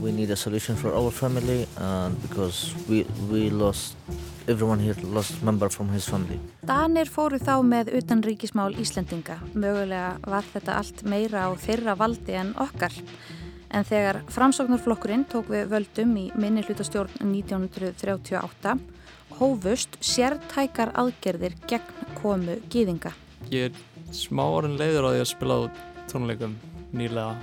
we need a solution for our family and because we, we lost everyone here lost member from his family. Danir fóru þá með utanríkismál Íslendinga. Mögulega var þetta allt meira á þeirra valdi en okkar. En þegar framsóknarflokkurinn tók við völdum í minni hlutastjórn 1938 hófust sértækar aðgerðir gegn komu gýðinga. Ég er smá orðin leiður á því að spila á tónleikum nýlega.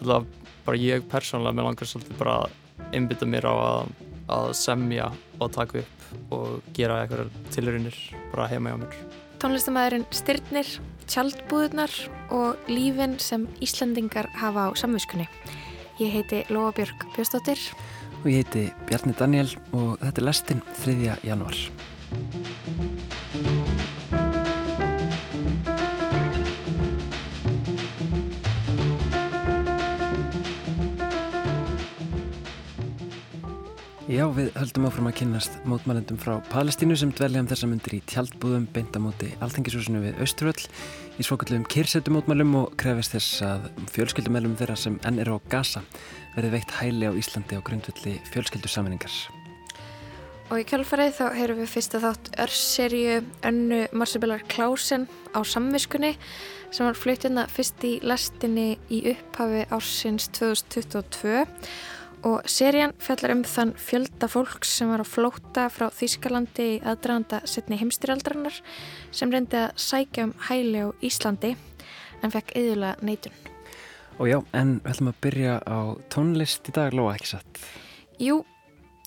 Alltaf bara ég persónulega með langar svolítið bara að einbytta mér á að, að semja og taka upp og gera eitthvað tilurinnir bara heima hjá mér. Tónlistamæðurinn Styrnir, Tjaldbúðunar og lífin sem Íslandingar hafa á samviskunni. Ég heiti Lóa Björg Björnstóttir. Og ég heiti Bjarni Daniel og þetta er lestinn 3. januar. Já, við höldum áfram að kynast mótmælendum frá Palestínu sem dvelja um þessa myndir í tjaldbúðum beintamóti Alþengisúsinu við Austruvöll í svokallum kyrsetumótmælum og krefist þess að fjölskyldumælum þeirra sem enn eru á Gaza verði veikt hæli á Íslandi á grundvöldi fjölskyldusaminningar. Og í kjálfarið þá heyrum við fyrst að þátt örserju önnu Marsebillar Klásen á samviskunni sem var fluttina fyrst í lestinni í upphafi ársins 2022 og serían fjallar um þann fjölda fólks sem var á flóta frá Þýskalandi í aðdraganda setni heimstyrjaldrarnar sem reyndi að sækja um hæli á Íslandi en fekk yðurlega neitun. Og já, en við ætlum að byrja á tónlist í dag, Lóa, ekki satt? Jú,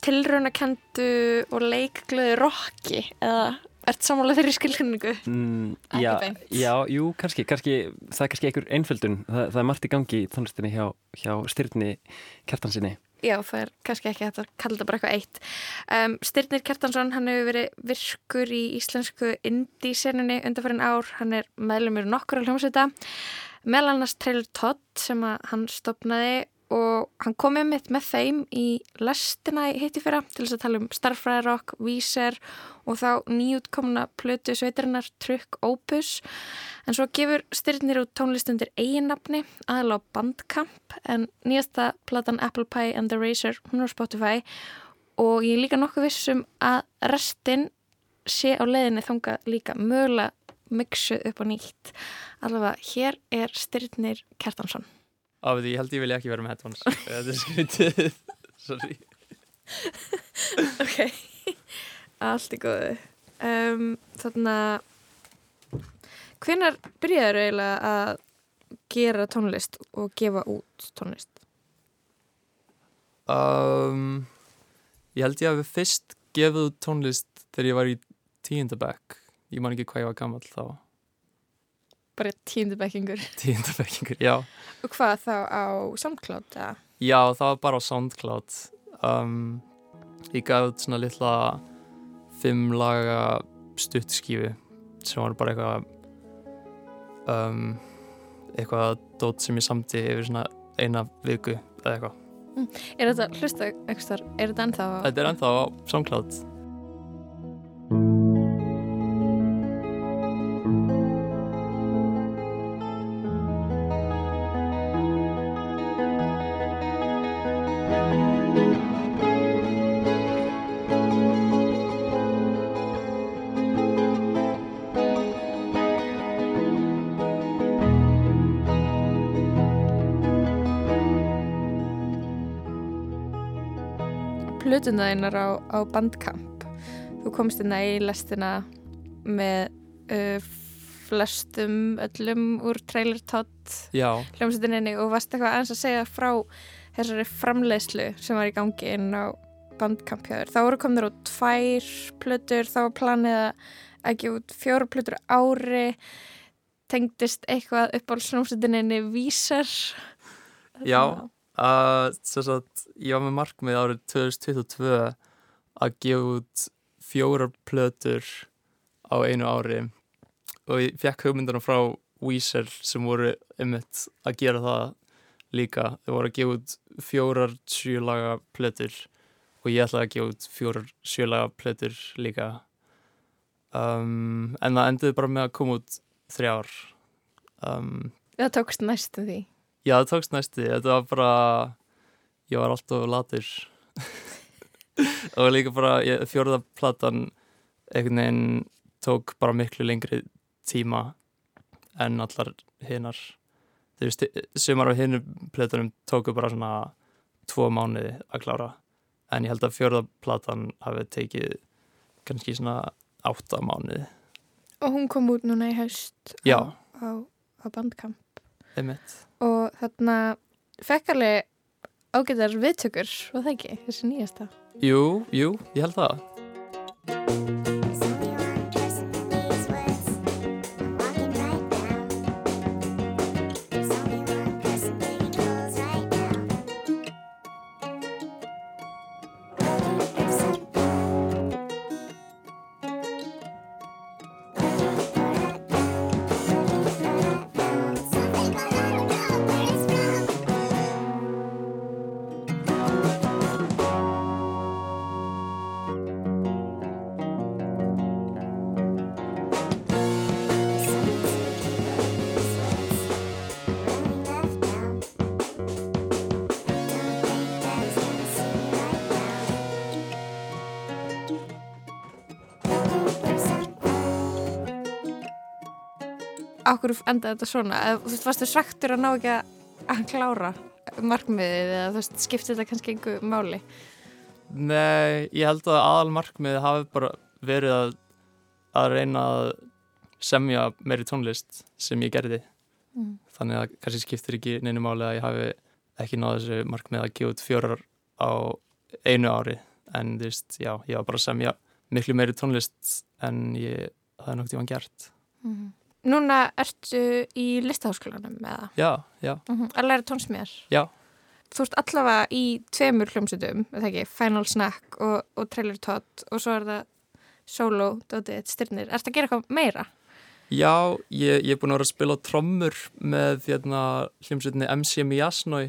tilraunakendu og leikglöðu rocki eða ert samanlega þeirri skilningu? Mm, já, já, jú, kannski, kannski það er kannski einhver einföldun. Það, það er margt í gangi í tónlistinni hjá, hjá styrni kertansinni Já, það er kannski ekki að kalla þetta bara eitthvað eitt. Um, Styrnir Kertansson, hann hefur verið virkur í íslensku indie-seninni undanfærin ár, hann er meðlumur nokkur á hljómsveita meðal annars Trailer Todd sem hann stopnaði og hann kom með mitt með þeim í lestina í hitti fyrra til þess að tala um starfræðarokk, víser og þá nýjútkomna plötu sveitarinnar Trukk Opus. En svo gefur styrnir út tónlistundir eiginnafni aðal á Bandcamp en nýjasta platan Apple Pie and the Razor hún er á Spotify. Og ég er líka nokkuð vissum að restin sé á leðinni þonga líka mögulega mixu upp á nýtt. Allavega hér er styrnir Kjartansson Af því ég held ég vilja ekki vera með headphones. Þetta er skritið Sorry. Ok. Allt í góðu. Um, Þannig að Hvenar byrjaður eiginlega að gera tónlist og gefa út tónlist? Um, ég held ég að við fyrst gefið út tónlist þegar ég var í tíundabæk Ég man ekki hvað ég var gammal þá Bara tíundabækingur Tíundabækingur, já Og hvað þá á SoundCloud? Eða? Já, það var bara á SoundCloud um, Ég gaf út svona litla fimm laga stuttskífi sem var bara eitthvað um, eitthvað dót sem ég samti yfir svona eina viku eða eitthvað mm. Er þetta hlusta er þetta ennþá. Þetta er ennþá á SoundCloud plötuna þeinar á, á bandkamp. Þú komst inn í lestina með uh, flestum öllum úr trailer tott hljómsveitinni og varst eitthvað aðeins að segja frá þessari framleiðslu sem var í gangi inn á bandkampjöður. Þá voru komður út tvær plötur, þá var planið að ekki út fjóru plötur ári. Tengdist eitthvað upp á hljómsveitinni vísar? Já Uh, sagt, ég var með markmið árið 2022 að gefa út fjórar plötur á einu ári. Og ég fekk hugmyndarna frá Weezer sem voru ymmit að gera það líka. Þau voru að gefa út fjórar sjölaga plötur og ég ætlaði að gefa út fjórar sjölaga plötur líka. Um, en það endiði bara með að koma út þrjár. Um, Það tókst næstu því Já, það tókst næstu, þetta var bara ég var alltaf latur. Og líka bara ég, fjórða platan einhvern veginn tók bara miklu lengri tíma en allar hinnar þú veist, sumar af hinnum plötunum tóku bara svona tvo mánuði að klára. En ég held að fjórða platan hafi tekið kannski svona átta mánuði. Og hún kom út núna í haust Já. á, á, á bandkamp og þarna fekk alveg ágæðar viðtökur og það ekki, þessi nýjasta. Jú, jú, ég held það Áhverju endaði þetta svona? Eða, Þú veist, varstu svektur að ná ekki að, klára markmiðið eða þú veist, skipti þetta kannski einhver máli? Nei, ég held að aðal markmiði hafi bara verið að, að reyna að semja meiri tónlist sem ég gerði Mm. þannig að kannski skiptir ekki neinu máli að ég hafi ekki náð þessu markmið að gefa út fjórar á einu ári en þú veist, já, ég var bara að semja miklu meiri tónlist en ég hafði nokt tíma gert Núna ertu í listaháskólanum eða? Já, já, Að læra tónsmíðar? Já. Þú ert allavega í tveimur hljómsutum, er það ekki, Final Snack og, og Trailer Tot og svo er það solo, dótið, styrnir. Ertu að gera eitthvað meira? Já, ég, ég er búin að vera að spila trommur með hérna, hljómsveitinni MC Miasnoi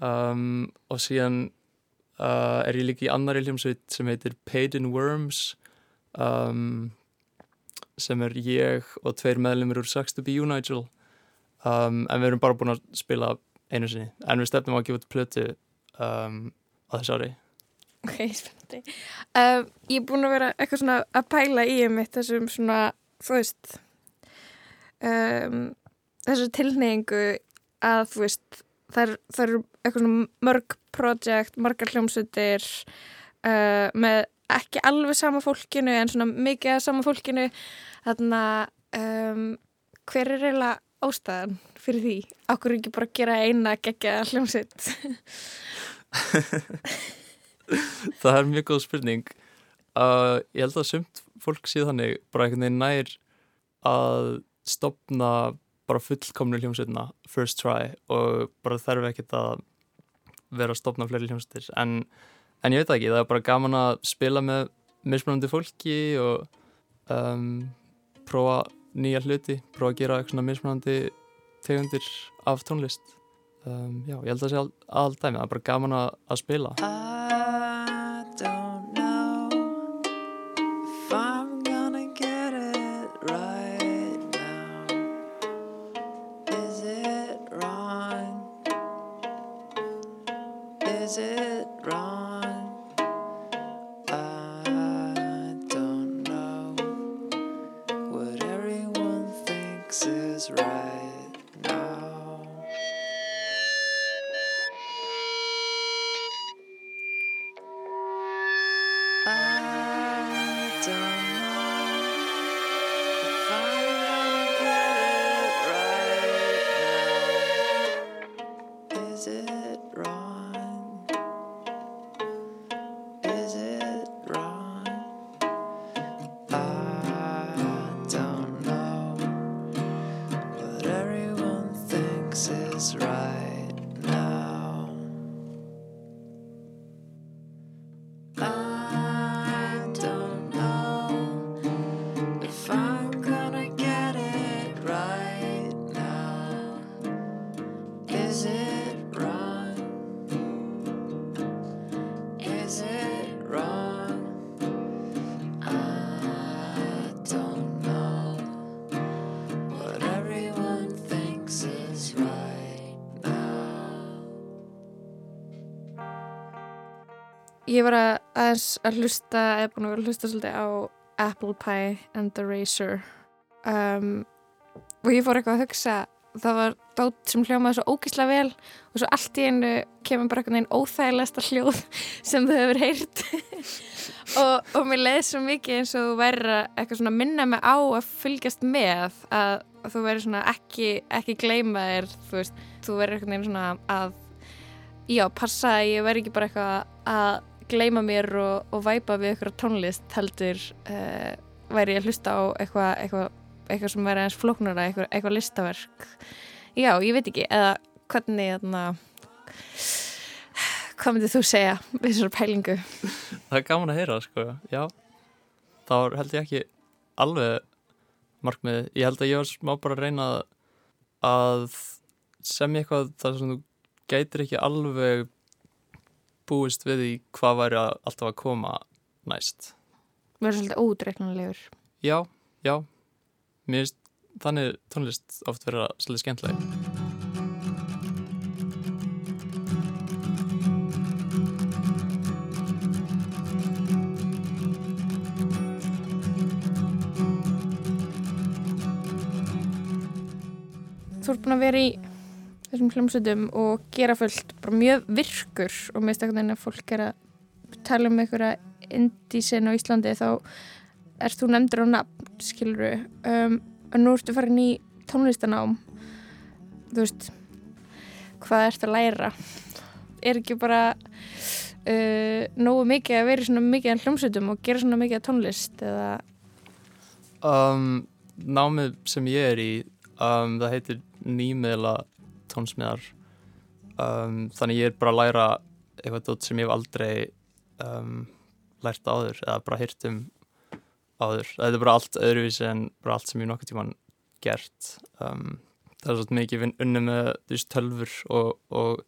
um, og síðan uh, er ég líka í annari hljómsveit sem heitir Paid in Worms um, sem er ég og tveir meðlumir úr Sucks to be you Nigel um, en við erum bara búin að spila einu sinni. En við stefnum að gefa út plötu um, á þess ári. Ok, spennandi. Um, ég er búin að vera eitthvað svona að pæla í um mitt þessum svona, þú veist, um, þessu tilneyingu að, þú veist, það er- eru eitthvað svona mörg projekt, margar hljómsutir uh, með ekki alveg sama fólkinu en svona mikið af sama fólkinu. Þannig að um, hver er eiginlega ástæðan fyrir því? Akkur ekki bara gera eina geggja hljómsut? Það er mjög góð spurning uh, Ég held að sumt fólk séð þannig bara einhvern veginn nær að stopna bara fullkomnu hljómsveitina first try og bara þarf ekkert að vera að stopna fleiri hljómsveitir en, en ég veit ekki, það er bara gaman að spila með mismunandi fólki og um, prófa nýja hluti, prófa að gera eitthvað svona mismunandi tegundir af tónlist. Um, Já, ég held að það sé all, all dæmi, það er bara gaman að, að spila að hlusta, eða búin að hlusta svolítið á Apple Pie and the Razor um, og ég fór eitthvað að hugsa það var dót sem hljómaði svo ógislega vel og svo allt í einu kemur bara einhvern veginn óþægilegasta hljóð sem þú hefur heyrt. Og, og mér leiði svo mikið eins og að eitthvað svona minna mig á að fylgjast með að, að þú væri svona ekki, ekki gleyma þér þú veist, þú væri einhvern veginn svona að já, passa að ég væri ekki bara eitthvað að gleyma mér og, og væpa við eitthvað tónlist heldur uh, væri ég að hlusta á eitthvað eitthvað, eitthvað sem væri aðeins flóknara eitthvað, eitthvað listaverk já, ég veit ekki, eða hvernig þarna hvað myndið þú segja við þessar pælingu Það er gaman að heyra, sko, já. Þá held ég ekki alveg markmið. Ég held að ég var smá bara að reyna að semja eitthvað þar sem þú gætir ekki alveg búist við því hvað væri að alltaf að koma næst. verður svolítið ódreiknanlegur Já, já. Mér finnst þannig tónlist oft vera svolítið skemmtileg. þú ert búin að vera í þessum hljómsveitum og gera fullt bara mjög virkur og mér stakkan að fólk er að tala um einhverja indísin á Íslandi þá ert þú nefndur á nafn, skiluru um, og nú ertu farin í tónlistanám þú veist hvað ert að læra? Er ekki bara uh, nógu mikið að vera svona mikið af hljómsveitum og gera svona mikið af tónlist eða? Um, námið sem ég er í, um, það heitir nýmiðla tónsmiðar. Um, þannig ég er bara að læra eitthvað sem ég hef aldrei um, lært áður eða bara hýrt um áður. Þetta er bara allt öðruvísi en bara allt sem ég nokkuð tíman gert. Um, það er svolítið mikið unnið með veist, tölfur og, og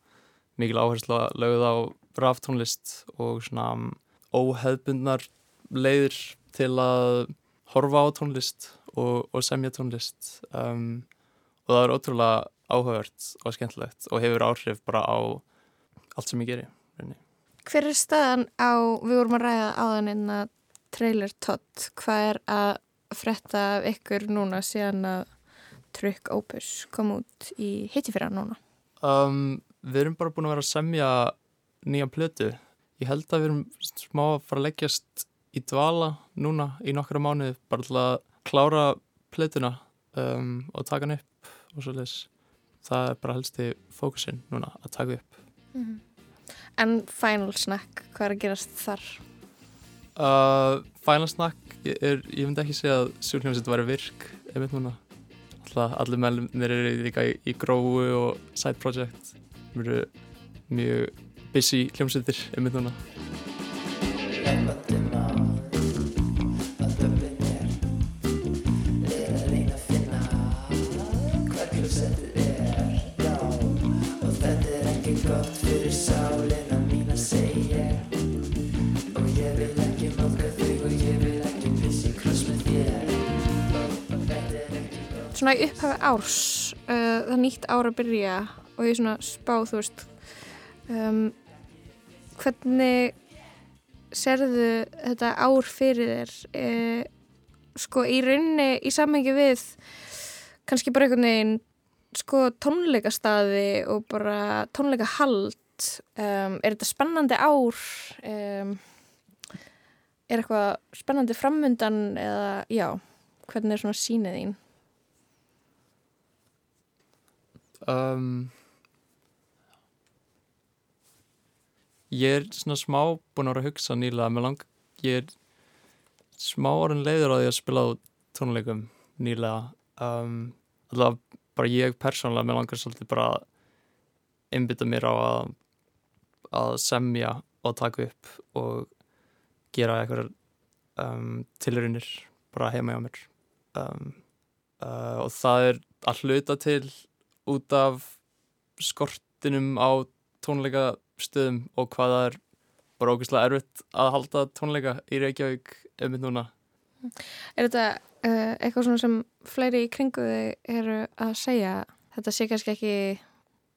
mikil áherslu að lögða á raftónlist og svona um, óheðbundnar leiðir til að horfa á tónlist og, og semja tónlist um, og það er ótrúlega áhugavert og skemmtilegt og hefur áhrif bara á allt sem ég geri. rauninni. Hver er staðan á, við vorum að ræða áðan inn að trailer tott, hvað er að frétta af ykkur núna síðan að Trygg Opus kom út í hittifyrra núna? Um, við erum bara búin að vera að semja nýja plötu. Ég held að við erum smá að fara að leggjast í dvala núna í nokkra mánuði bara til að klára plötuna um, og taka hann upp og svo leis. Það er bara helsti fókusinn núna að taka upp. En Final Snack, hvað er að gerast þar? Uh, Final Snack er, ég myndi ekki segja að sjúkljómsveit væri virk einmitt núna Alltaf, allir meðlumir eru líka í, í gróu og side project Þeir eru mjög busy hljómsveitir einmitt núna Svona í upphafi árs, uh, það er nýtt ár að byrja og ég er svona spá, þú veist, um, hvernig serðu þetta ár fyrir þér? Uh, sko í rauninni í samhengi við kannski bara einhvern veginn sko tónleikastaði og bara tónleikahald um, er þetta spennandi ár um, er eitthvað spennandi framundan eða já, hvernig er svona sínið þín um, Ég er svona smá búin að vera að hugsa nýlega með lang, ég er smá orðin leiður á því að spila á tónleikum nýlega. Um, alltaf bara ég persónulega með langar svolítið bara einbytta mér á að, að semja og taka upp og gera eitthvað um, tilrunir bara heima hjá mér. Um, uh, og það er hluta til út af skortinum á tónleikastöðum og hvað það er bara ógeðslega erfitt að halda tónleika í Reykjavík einmitt núna Er þetta uh, eitthvað svona sem fleiri í kringu þig eru að segja þetta sé kannski ekki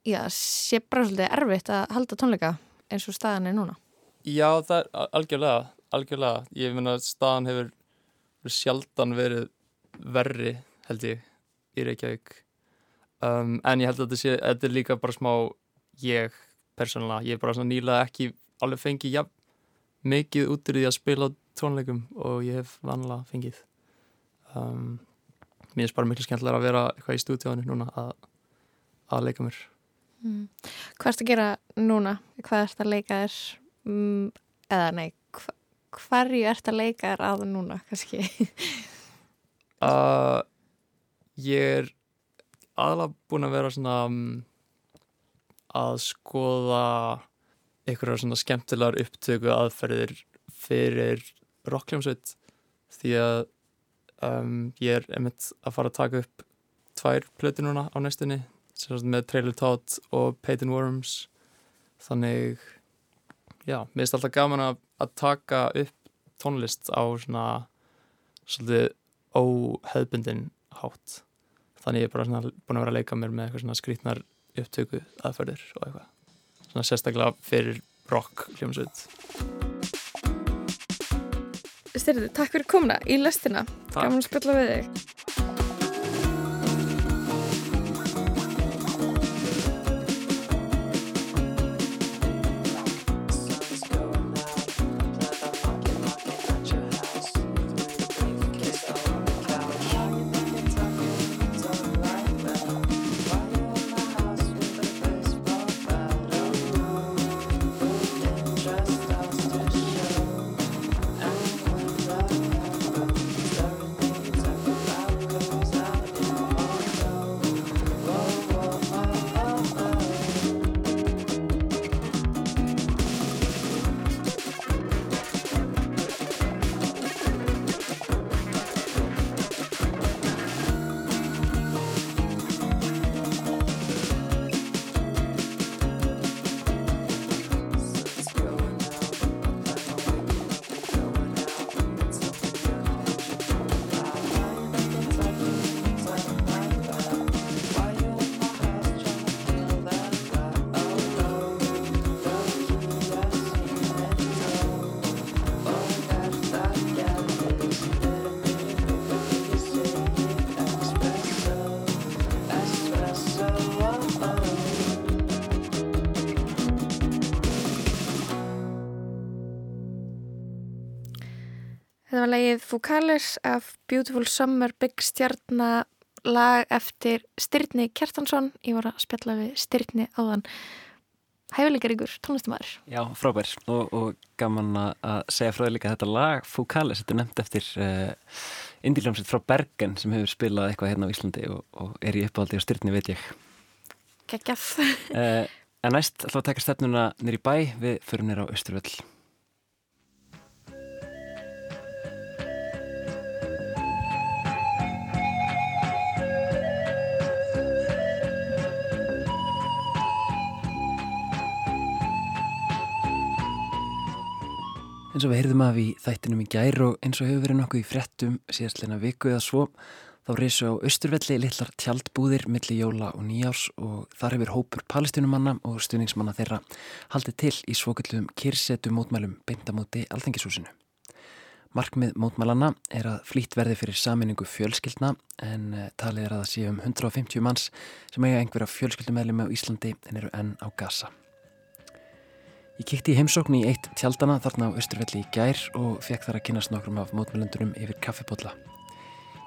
já, sé bara svolítið erfitt að halda tónleika eins og staðan er núna Já, það er al- algjörlega, algjörlega. Ég meina staðan hefur hefur sjaldan verið verri, held ég, í Reykjavík. Um, en ég held að þetta sé, þetta er líka bara smá ég, persónulega. Ég er bara svona nýlega ekki alveg fengið jafn mikið út úr því að spila tónleikum og ég hef vanlega fengið. Um, mér er bara miklu skemmtilega að vera eitthvað í stúdíónu núna að, að leika mér. Mm. Hvað ertu að gera núna? Hvað ertu að leika þér? Mm, eða nei, hva, hverju ertu að leika þér að núna, kannski? Uh, ég er aðalega búin að vera svona um, að skoða einhverjar svona skemmtilegar upptöku aðferðir fyrir rockljómsveit því að um, ég er einmitt að fara að taka upp tvær plöti núna á næstunni með Trailer Tot og Peyton Worms. Þannig já, mér finnst alltaf gaman að, að taka upp tónlist á svona svolítið óheðbundin hátt þannig ég er bara svona búin að vera að leika mér með eitthvað svona skrítnar upptöku aðferðir og eitthvað svona sérstaklega fyrir rock hljómsveit Styrði, takk fyrir komuna í lestina. Takk. Gaman að spilla við þig. Var lagið Foucalis af Beautiful Summer Big Stjarna lag eftir Styrni Kjartansson. Ég var að spjalla við Styrni áðan. Hæfileikar ykkur, tónlistumæður. Já, frábær og, og gaman að- segja frá því líka að þetta lag Foucalis, þetta er nefnt eftir uh, indiljómsveit frá Bergen sem hefur spilað eitthvað hérna á Íslandi og, og er í uppáhaldi á styrni veit ég Geggjaf. uh, En næst ætlum við að taka stefnuna nýri bæ við förum nýra á Östurvöll eins og við heyrðum af í þættinum í gær og eins og hefur verið nokkuð í fréttum síðastleina viku eða svo þá reysu á Östurvelli litlar tjaldbúðir milli jóla og nýjárs og þar hefur hópur palestinumanna og stuðningsmanna þeirra haldið til í svokullum kyrsetu mótmælum beintamóti alþengishúsinu. Markmið mótmælanna er að flýtt verði fyrir saminningu fjölskyldna en eh, talið er að það sé um 150 manns sem eiga einhverja fjölskyldumæli á Íslandi en eru enn á Gaza. Ég kíkti í heimsókn í eitt tjaldana þarna á Östurvelli í gær og fekk þar að kynast nokkrum af mótmælundunum yfir kaffipotla.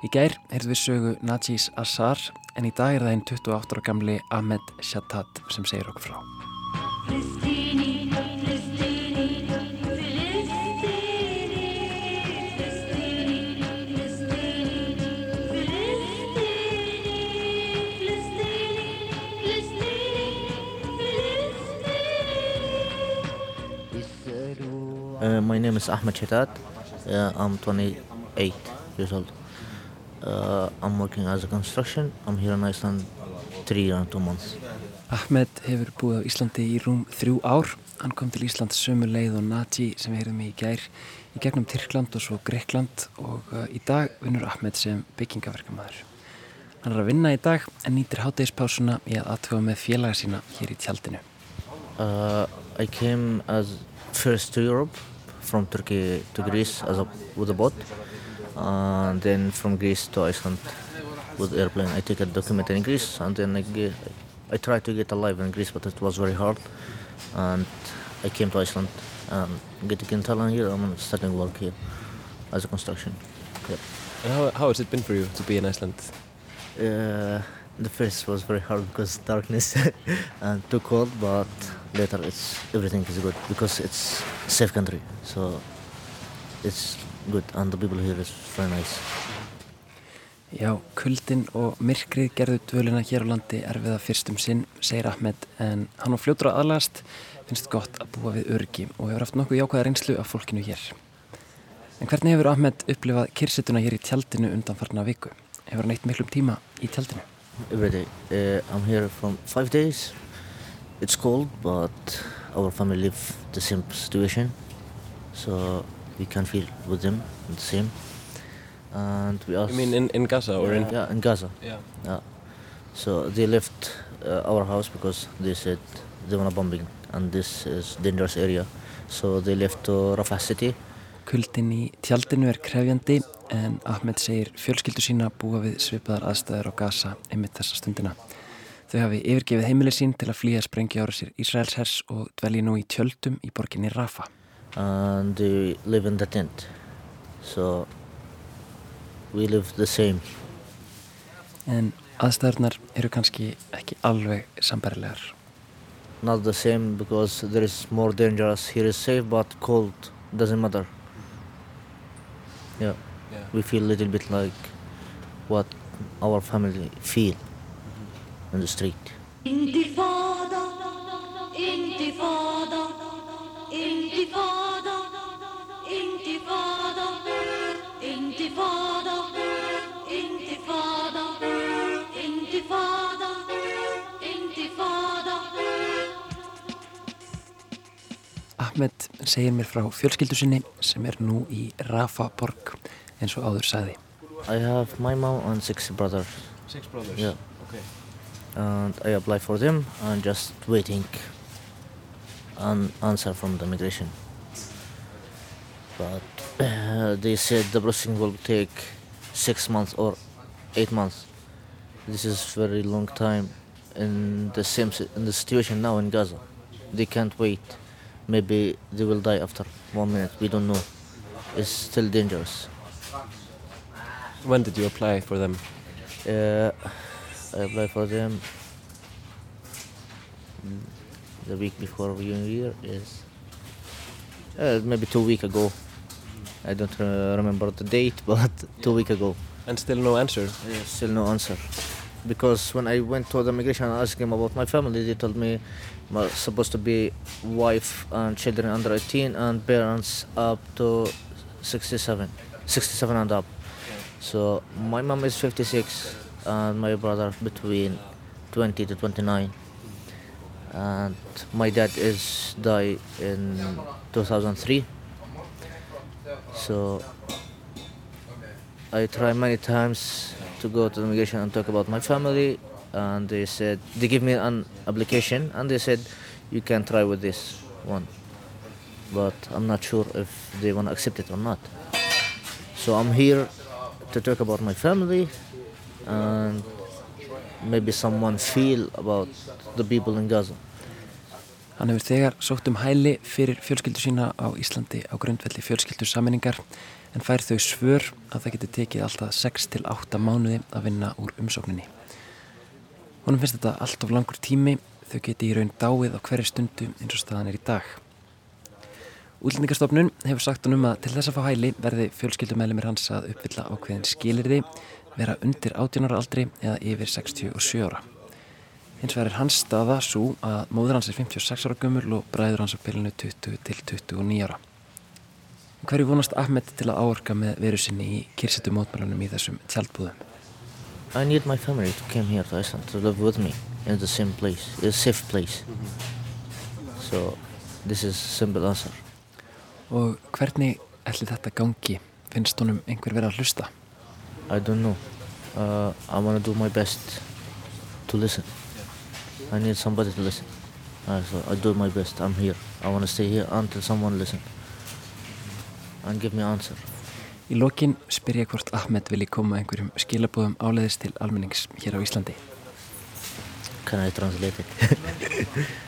Í gær heyrðum við sögu Najis Azar en í dag er það einn 28 ára gamli Ahmed Shatat sem segir okkur frá. My name is Ahmed Shatat. Uh, I'm 28 years old. Uh, I'm working as a construction. I'm here in Iceland three and two months. Ahmed hefur búið á Íslandi í rúm þrjú ár. Hann kom til Ísland sömu leið og Naji sem við heyrðum í gær í gegnum Tyrkland og svo Greikland og uh, í dag vinnur Ahmed sem byggingaverkamæður. Hann er að vinna í dag en nýtir hátægispásuna í að aðtöfa með félaga sína hér í tjaldinu. Uh, I came as first to Europe, from Turkey to Greece as a, with a boat, and then from Greece to Iceland with airplane. I take a document in Greece, and then I get, I tried to get alive in Greece, but it was very hard, and I came to Iceland and get in Thailand here. I'm starting work here as a construction. Yeah. And how, how has it been for you to be in Iceland? Uh, the first was very hard because darkness and too cold, but later it's everything is good because it's safe country, so it's good and the people here is very nice. Já, kuldin og myrkrið gerðu dvölina hér á landi erfiða fyrstum sinn, segir Ahmed, en hann á fljótur að aðlast finnst gott að búa við örgi og hefur haft nokkuð jákvæða reynslu af fólkinu hér. En hvernig hefur Ahmed upplifað kyrsetuna hér í tjaldinu undanfarna viku? Hefur hann eitt miklum tíma í tjaldinu? Every day. Uh, I'm here from five days. It's cold, but our family live the same situation, so we can feel with them the same. And we also You mean in, in Gaza or in... yeah in Gaza. Yeah. Yeah. So they left uh, our house because they said they wanna bombing and this is dangerous area. So they left to Rafah city. Kuldin í tjaldinu er krefjandi en Ahmed segir fjölskyldu sína búa við svipaðar aðstæður á Gaza einmitt þessa stundina. Þau hafi yfirgefið heimili sín til að flýja sprengi ára sér Ísraels hers og dvelji nú í tjöldum í borginni Rafa. and they live in the tent. So we live the same. En aðstæðurnar eru kannski ekki alveg sambarilegar. Not the same because there is more dangerous. Here is safe but cold. Doesn't matter. Yeah. Yeah. We feel a little bit like what our family feel in the street. Intifada, intifada, intifada, intifada, intifada, intifada, intifada, intifada. Ahmed segir mér frá fjölskyldu sinni sem er nú í Rafa borg eins og áður sagði. I have my mom and six brothers. Six brothers? Yeah. And I apply for them and just waiting an answer from the immigration. But uh, they said the processing will take six months or eight months. This is very long time in the same in the situation now in Gaza. They can't wait. Maybe they will die after one minute. We don't know. It's still dangerous. When did you apply for them? Uh, I applied for them the week before New Year is uh, maybe two week ago. I don't uh, remember the date, but two week ago. And still no answer? Yeah, still no answer. Because when I went to the immigration and asked them about my family, they told me my supposed to be wife and children under 18 and parents up to 67, 67 and up. So my mom is 56 and my brother between 20 to 29. And my dad is died in 2003. So I tried many times to go to the immigration and talk about my family, and they said they give me an application and they said you can try with this one, but I'm not sure if they want to accept it or not. So I'm here to talk about my family and maybe someone feel about the people in Gaza. Hann hefur þegar sótt um hæli fyrir fjölskyldu sína á Íslandi á grundvelli fjölskyldu saminningar en fær þau svör að það geti tekið alltaf 6 til 8 mánuði að vinna úr umsókninni. Honum finnst þetta allt of langur tími, þau geti í raun dáið á hverju stundu eins og staðan er í dag. Útlendingastofnun hefur sagt honum að til þess að fá hæli verði fjölskyldumælimir hans að uppfylla ákveðin skilirði, vera undir 18 ára aldri eða yfir 67 ára. Hins vegar er hans staða svo að móður hans er 56 ára gömul og bræður hans á pilinu 20 til 29 ára. Hverju vonast Ahmed til að áorka með veru sinni í kyrsetu mótmælunum í þessum tjaldbúðum? I need my family to come here to Iceland to live with me in the same place, a safe place. So this is simple answer. Og hvernig ætli þetta gangi? Finnst honum einhver verið að hlusta? I don't know. Uh, I want to do my best to listen. I need somebody to listen. I, so I do my best. I'm here. I want to stay here until someone listen and give me answer. Í lokin spyr ég hvort Ahmed vilji koma einhverjum skilabóðum áleiðis til almennings hér á Íslandi. Can I translate it?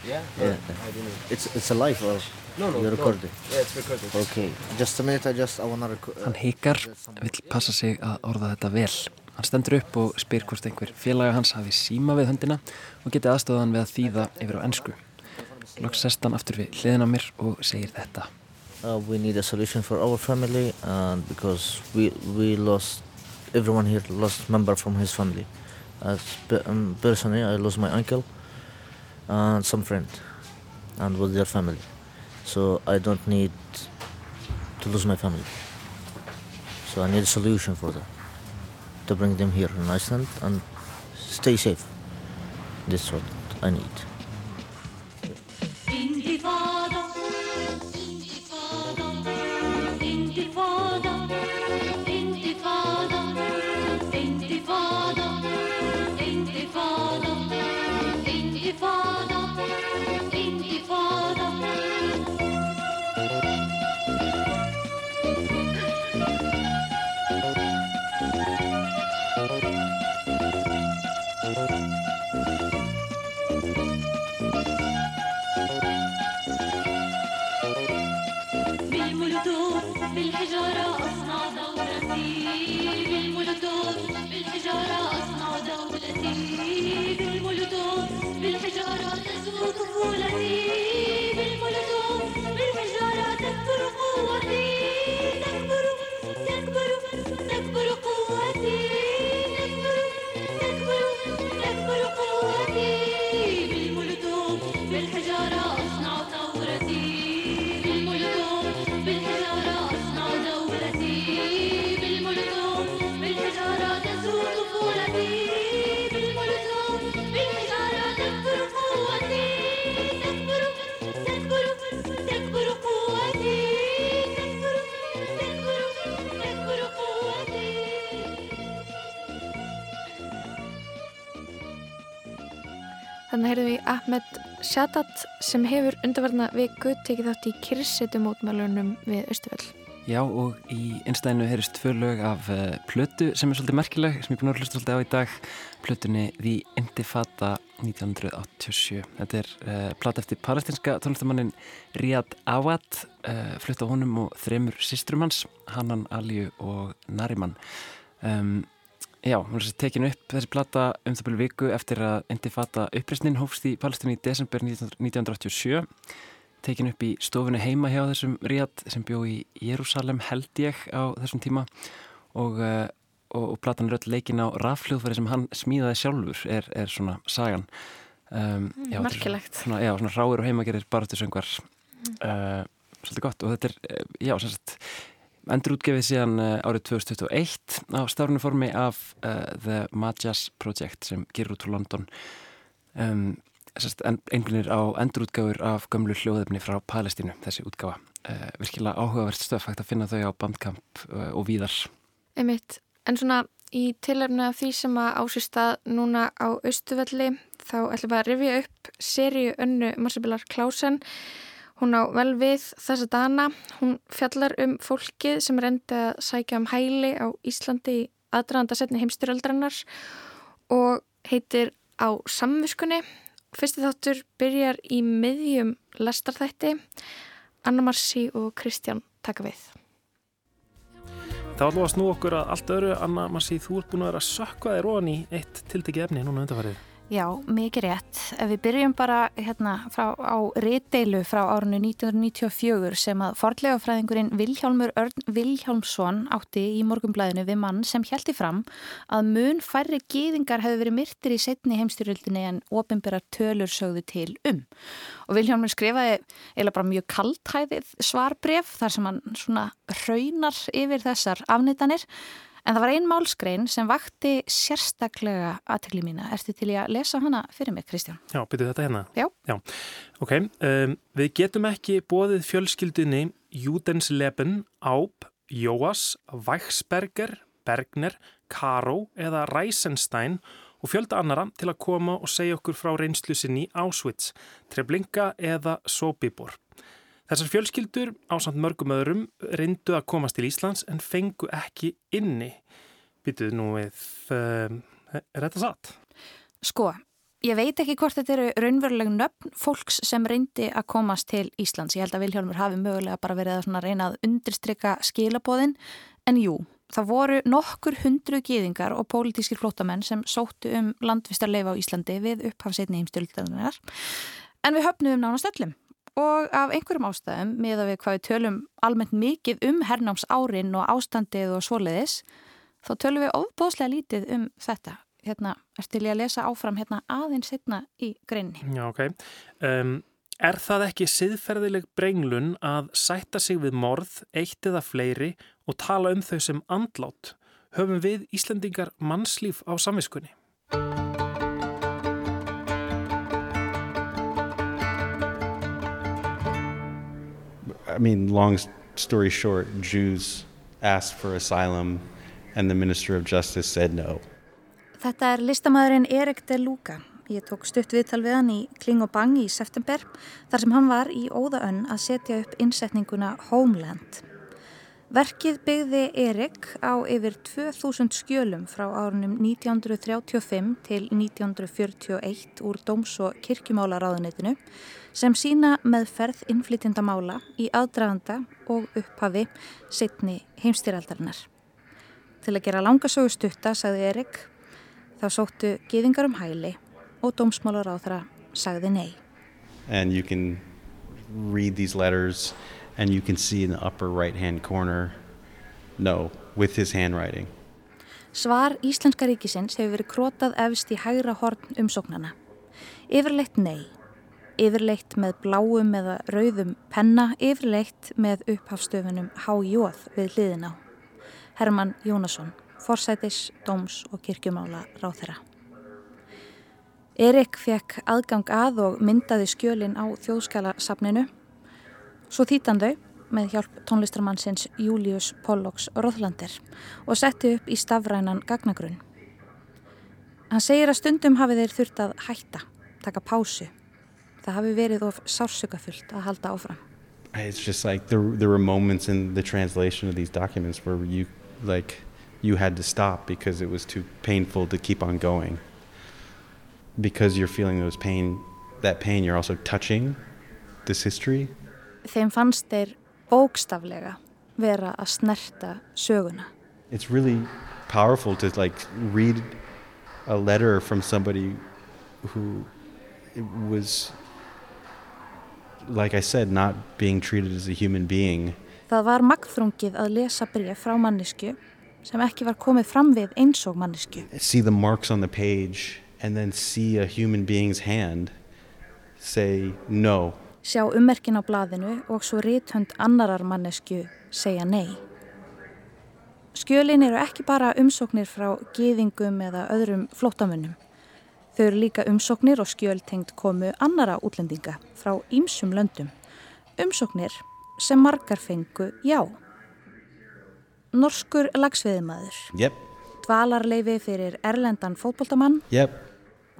Yeah? Yeah. I don't know. It's it's a live or No, no. you're no. recording. Yeah, it's recorded. Okay, just a minute. I just I wanna record. Hann hikar, vill passa sig að orða þetta vel. Hann stendur upp og spyr hvort einhver félaga hans hafi síma við höndina og geti aðstofað hann við að þýða yfir á ennsku. Loks sest hann aftur við hliðin á mér og segir þetta. Uh, we need a solution for our family, and because we we lost everyone here lost member from his family. As um, personally, I lost my uncle and some friend, and with their family. So I don't need to lose my family. So I need a solution for that to bring them here in Iceland and stay safe. That's what I need. Þannig heyrðum við Ahmed Shadat sem hefur undarverna viku tekið þátt í kyrsetumótmælunum við Östufell. Já og í einstæðinu heyrist tvö lög af uh, plötu sem er svolítið merkileg sem ég er búin að hlusta svolítið á í dag. Plötunni The Intifada 1987 þetta er uh, plata eftir palestinska tónlistamannin Riyad Awad uh, flutt á honum og þremur systrum hans Hanan Aliu og Nariman. Um, Já, hún er þessi tekin upp þessi plata um það byrju viku eftir að Intifada uppreysnin hófst í Palestínu í desember 19- 1987 tekin upp í stofunni heima hjá þessum Ríad sem bjó í Jérúsalem held ég á þessum tíma. Og, uh, og, og platan er öll leikin á rafljóðfæri sem hann smíðaði sjálfur er, er svona sagan. Um, já, þetta er merkilegt. svona, já, svona ráir og heimagerir baráttu söngvar uh, svolítið gott. Og þetta er, uh, já, sem sagt endurútgefið síðan uh, árið 2021 á stárnu formi af uh, The Majas Project sem gerur út úr London. Um, einblinir á endurútgáfur af gömlu hljóðefni frá Palestínu, þessi útgáfa. Uh, virkilega áhugavert stöf hægt að finna þau á bandkamp uh, og víðar. Einmitt, en svona í tilhörna af því sem að ásist að núna á Austuvelli þá ætlum við að rifja upp seríu önnu Marsibilar Klásen hún á vel við þessa dana. Hún fjallar um fólkið sem reyndi að sækja um hæli á Íslandi í aðdraðanda setni heimstyröldrannar og heitir á samviskunni. Fyrsti þáttur byrjar í miðjum lestarþætti. Anna Marsi og Kristján taka við. Það var að snú okkur að allt öðru, Anna Massi, þú ert búin að vera að sökka þér ofan í eitt tiltekið efni núna undarfarið. Já, mikið rétt. Ef við byrjum bara hérna frá, á rítdeilu frá árinu 1994 sem að forlegafræðingurinn Vilhjálmur Örn Vilhjálmsson átti í morgumblæðinu við mann sem hjælti fram að mun færri gýðingar hefði verið myrtir í setni heimstyrjöldinni en ofinberar tölur sögðu til um. Og Vilhjálmur skrifaði eða bara mjög kaltæðið svarbref þar sem hann svona raunar yfir þessar afnýtanir En það var ein málskrein sem vakti sérstaklega aðtekli mína. Ertu til í að lesa hana fyrir mig, Kristján? Já, byrju þetta hérna. Já. Já, ok. Um, við getum ekki bóðið fjölskyldunni Judensleben, Áb, Jóas, Væksberger, Bergner, Karó eða Reisenstein og fjölda annara til að koma og segja okkur frá reynslu sinni í Auschwitz, Treblinka eða Sobibor. Þessar fjölskyldur á samt mörgum öðrum reyndu að komast til Íslands en fengu ekki inni. Býtuðu nú við, um, er þetta satt? Sko, ég veit ekki hvort þetta eru raunveruleg nöfn fólks sem reyndi að komast til Íslands. Ég held að Vilhjálmur hafi mögulega bara verið að reyna að undirstrykka skilabóðin, en jú, það voru nokkur hundru gýðingar og pólitískir flótamenn sem sóttu um landvistarleifa á Íslandi við upphafseitni heimstöldarinnar, en við höfnum nánast öllum. Og af einhverjum ástæðum, með að við hvað við tölum almennt mikið um hernáms árin og ástandið og svoleiðis, þá tölum við ofbóðslega lítið um þetta. Hérna, til ég að lesa áfram hérna aðeins setna í greinni. Já, ok. Um, er það ekki siðferðileg brenglun að sætta sig við morð, eitt eða fleiri og tala um þau sem andlát? Höfum við Íslendingar mannslíf á samviskunni? I mean, long s- story short, Jews asked for asylum, and the Minister of Justice said no. Þetta er listamæðurinn Erik de Luca. Ég tók stutt viðtal við hann í Kling og Bang í september þar sem hann var í óðaönn að setja upp innsetninguna Homeland. Verkið byggði Erik á yfir 2000 skjölum frá árunum 1935 til 1941 úr Dóms- og kirkjumálaráðunitinu sem sína meðferð innflytjendamála í aðdraganda og upphafi setni heimstyraldarinnar. Til að gera langasögu stutta, sagði Erik, þá sóttu gyðingar um hæli og dómsmálar á þeirra sagði nei. And you can read these letters, and you can see in the upper right hand corner, no, with his handwriting. Svar Íslenska ríkisins hefur verið krótað efst í hægra horn umsóknana. Yfirleitt nei. Yfirleitt með bláum eða rauðum penna, yfirleitt með upphafstöfunum HJ við hliðin á. Herman Jónasson, forsætis, dóms og kirkjumála ráþeira. Erik fekk aðgang að og myndaði skjölin á þjóðskjálasafninu. Svo þýttan þau með hjálp tónlistarmannsins Július Pollocks Róðlandir og setti upp í stafrænan gagnagrunn. Hann segir að stundum hafi þeir þurft að hætta, taka pásu. Það hafi verið of sársökafullt að halda áfram. It's just like there, there were moments in the translation of these documents where you, like, you had to stop because it was too painful to keep on going. Because you're feeling those pain, that pain, you're also touching this history. Þeim fannst þeir bókstaflega vera að snerta söguna. It's really powerful to like read a letter from somebody who was, like I said, not being treated as a human being. Það var magþrungið að lesa bref frá mannisku sem ekki var komið fram við eins og mannisku. See the marks on the page and then see a human being's hand say no. Sjá ummerkin á blaðinu og svo rithönd annarar mannesku segja nei. Skjölin eru ekki bara umsóknir frá gýðingum eða öðrum flótamönnum. Þau eru líka umsóknir og skjöl tengt komu annara útlendinga frá ýmsum löndum. Umsóknir sem margar fengu já. Norskur lagsveðimaður, Yep, dvalarleifi fyrir erlendan fótboltamann, yep,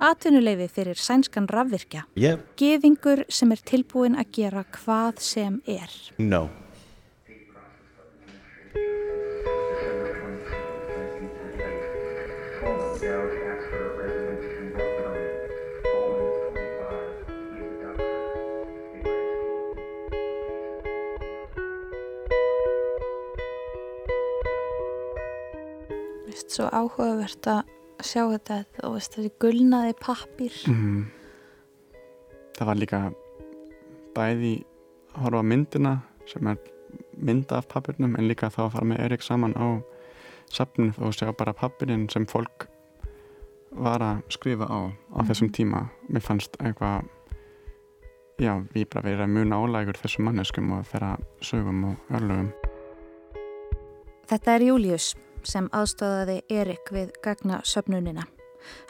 atvinnuleifi fyrir sænskan rafvirkja, yep, Geðingur sem er tilbúin að gera hvað sem er. no. Svo áhugavert að sjá þetta og veist, þessi gulnaði pappir. Mm. Það var líka bæði horfa myndina sem er mynda af pappirnum en líka þá að fara með Erik saman á safninu og sjá bara pappirinn sem fólk var að skrifa á á þessum tíma. Mér fannst eitthvað já, við bara verið að muna álægur þessum manneskum og þeirra sögum og örlögum. Þetta er Július sem aðstöðaði Erik við gagnasöfnunina.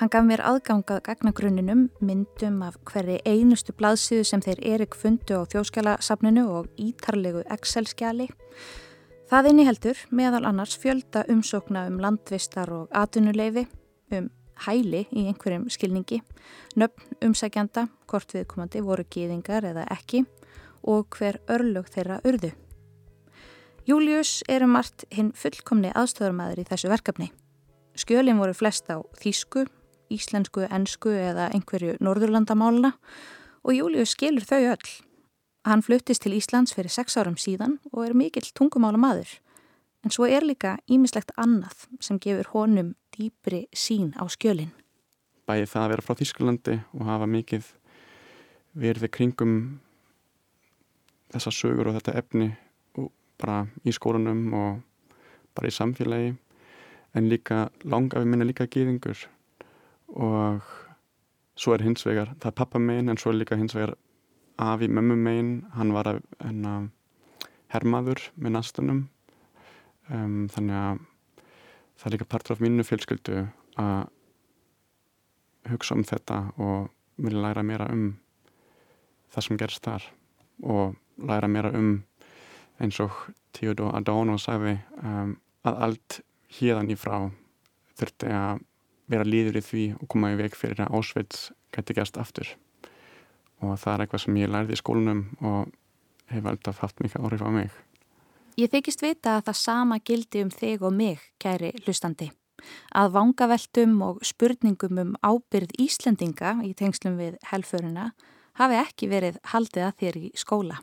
Hann gaf mér aðgangað gagnagrunninum, myndum af hverri einustu blaðsíðu sem þeir Erik fundu á þjóskjálasafninu og ítarlegu Excel-skjali. Það inni heldur meðal annars fjölda umsókna um landvistar og atunuleifi, um hæli í einhverjum skilningi, nöfn umsækjanda, hvort viðkomandi voru gýðingar eða ekki og hver örlög þeirra urðu. Július er um margt hinn fullkomni aðstöðarmæður í þessu verkefni. Skjölin voru flest á þýsku, íslensku, ensku eða einhverju norðurlandamáluna og Július skilur þau öll. Hann fluttist til Íslands fyrir sex árum síðan og er mikill tungumála maður. En svo er líka ímislegt annað sem gefur honum dýpri sín á skjölin. bæði það að vera frá Þýskalandi og hafa mikið verið kringum þessa sögur og þetta efni bara í skólanum og bara í samfélagi. En líka langafi minna líka gýðingur og svo er hins vegar, það er pappa megin en svo er líka hins vegar afi mömmu megin, hann var að enna, hermaður með nastunum um, þannig að það er líka partur af mínu fjölskyldu að hugsa um þetta og vilja læra meira um það sem gerst þar og læra meira um eins og Theodor Adorno sagði um, að allt hérðan í frá þurfti að vera líður í því og koma í veg fyrir að Auschwitz gæti gerst aftur og það er eitthvað sem ég lærði í skólanum og hefur alltaf haft mikið áhrif á mig Ég þykist vita að það sama gildi um þig og mig, kæri hlustandi. Að vangaveltum og spurningum um ábyrð Íslendinga í tengslum við helföruna hafi ekki verið haldið að þér í skóla.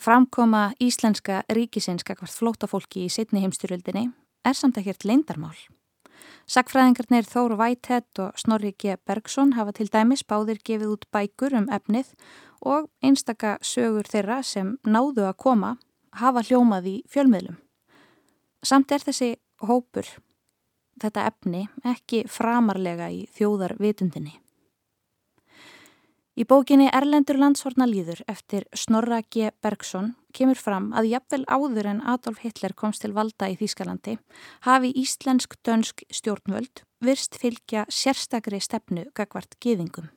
Framkoma íslenska ríkisins kakvart flótafólki í setni heimstyröldinni er samt ekkert leindarmál. Sakfræðingarnir Þóru Whitehead og Snorri G. Bergson hafa til dæmis báðir gefið út bækur um efnið og einstaka sögur þeirra sem náðu að koma hafa hljómað í fjölmiðlum. Samt er þessi hópur, þetta efni, ekki framarlega í þjóðar vitundinni. Í bókinni Erlendur landshorna líður eftir Snorra G. Bergson kemur fram að jafnvel áður en Adolf Hitler komst til valda í Þýskalandi hafi íslensk-dönsk stjórnvöld virst fylgja sérstakri stefnu gagvart geðingum.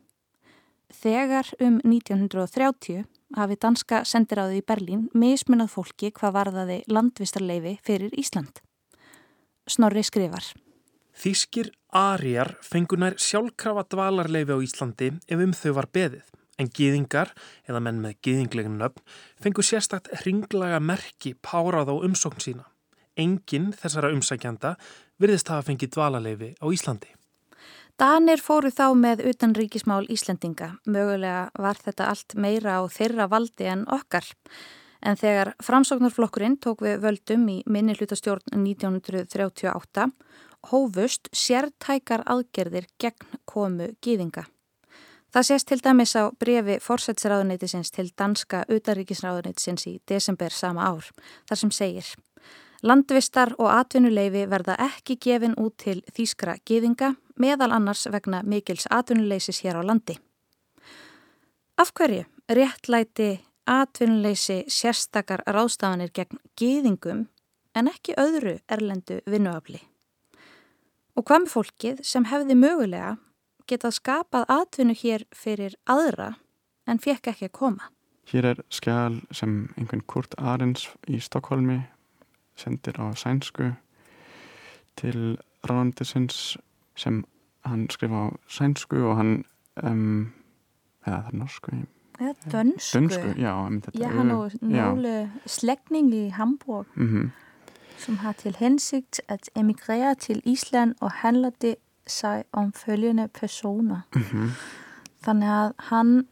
Þegar um 1930 hafi danska sendiráði í Berlín mismunað fólki hvað varðaði landvistarleifi fyrir Ísland. Snorri skrifar. Þýskir arijar fengunar sjálfkrafa dvalarleifi á Íslandi ef um þau var beðið, en gýðingar, eða menn með gýðinglegin nöfn, fengu sérstakt hringlaga merki párað á umsókn sína. Engin þessara umsækjanda virðist hafa fengið dvalarleifi á Íslandi. Danir fóru þá með utanríkismál Íslendinga. Mögulega var þetta allt meira á þeirra valdi en okkar. En þegar framsóknarflokkurinn tók við völdum í minni hlutastjórn 1938 hófust sértækar aðgerðir gegn komu gýðinga. Það sést til dæmis á brefi forsætsráðuneytisins til danska utaríkisráðuneytisins í desember sama ár, þar sem segir Landvistar og atvinnuleifi verða ekki gefin út til þýskra gýðinga meðal annars vegna mikils atvinnuleysis hér á landi. Af hverju réttlæti atvinnuleysi sérstakar ráðstafanir gegn gýðingum en ekki öðru erlendu vinnuafli? Og hvað með fólkið sem hefði mögulega getað skapað atvinnu hér fyrir aðra en fekk ekki að koma? Hér er skjál sem einhvern Kurt Arens í Stokkólmi sendir á sænsku til ráðandisins sem hann skrifa á sænsku og hann um, eða það er norsku Eða dönsku. dönsku, já, um þetta Jeg har ö- nu já. nogle slægtning i Hamburg, Mhm. Som har til hensigt at emigrere til Island og handler det sig om følgende personer. Mhm. Þannig að hann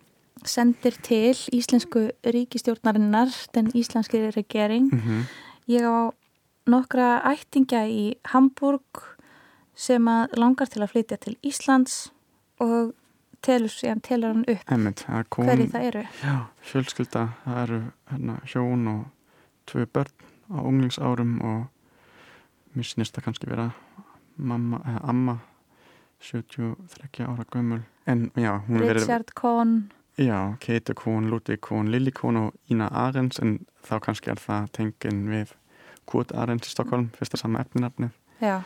sendir til íslensku ríkistjórnarinnar, den íslenski regering. Mhm. Ég á nokkra ættingja í Hamburg sem að langar til að flytja til Íslands og telur, síðan telur hann upp Einmitt, kon, hverju það eru. Já, fjölskylda, það eru hérna, hjón og tvö börn á unglingsárum og mér snýst það kannski vera mamma, eða amma 73 ára gömul. En já, hún er verið Richard Kohn, já, Kate Kohn, Ludvig Kohn, Lili Kohn og Ina Arens en þá kannski er það tengin við Kurt Arens í Stokkólm, fyrsta sama efninafnið já.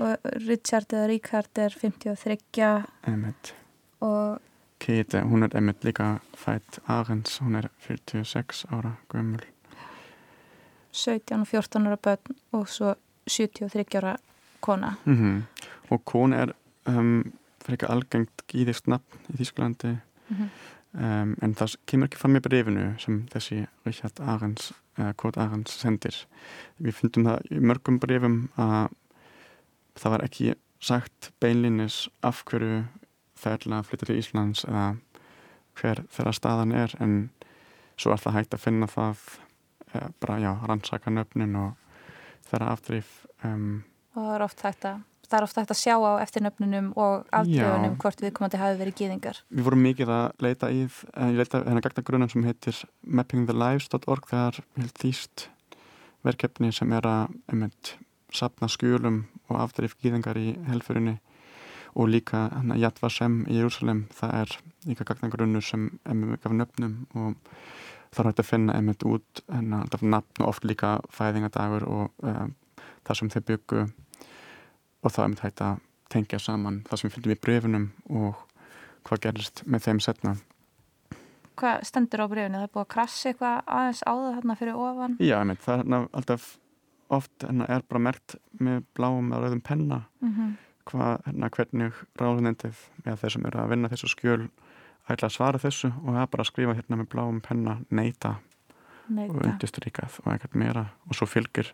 Og Richard eða Ríkard er 53 Einmitt. og Kate, hún er einmitt líka fætt Arens, hún er 46 ára gömul 17 og 14 ára börn og svo 73 ára kona. mm og Kohn er um, frekar algengt gíðist nafn í Þýskalandi Mhm. um, en það kemur ekki fram í brefinu sem þessi Richard Arends uh, Kurt Arends sendir við fundum það í mörgum brefum að það var ekki sagt beinlinis af hverju er að flytja til Íslands eða hver þeirra staðan er en svo er það hægt að finna það bara, já, rannsaka nöfnin og þeirra afdrif um, og það er oft hægt að það er oft hægt að sjá á eftirnöfnunum og afdröfunum hvort viðkomandi hafi verið gýðingar Við vorum mikið að leita í ég leita hennar gagnagrunum sem heitir mappingthelives.org það er helt þýst verkefni sem er að einmitt, sapna skjölum og afdrif gýðingar í helfurinni og líka hann að Yad Vashem í Jérúsalem það er líka gagnagrunur sem er með mikið af nöfnum og er hægt að finna einmitt út alltaf nafn og oft líka fæðingadagur og um, það sem þeir byggu og það er einmitt hægt að tengja saman það sem við fylgum í brefunum og hvað gerist með þeim setna. hvað stendur á brefinu, það er búið að krassi eitthvað aðeins á það hérna fyrir ofan? Já, einmitt, það er hérna alltaf oft hérna er bara mert með bláum eða rauðum penna mm hvað, hérna, hvernig ráðunendið eða þeir sem eru að vinna þessu skjöl ætla að svara þessu og það er bara að skrifa hérna með bláum penna neita og Neita. undirstrykað og eitthvað meira og svo fylgir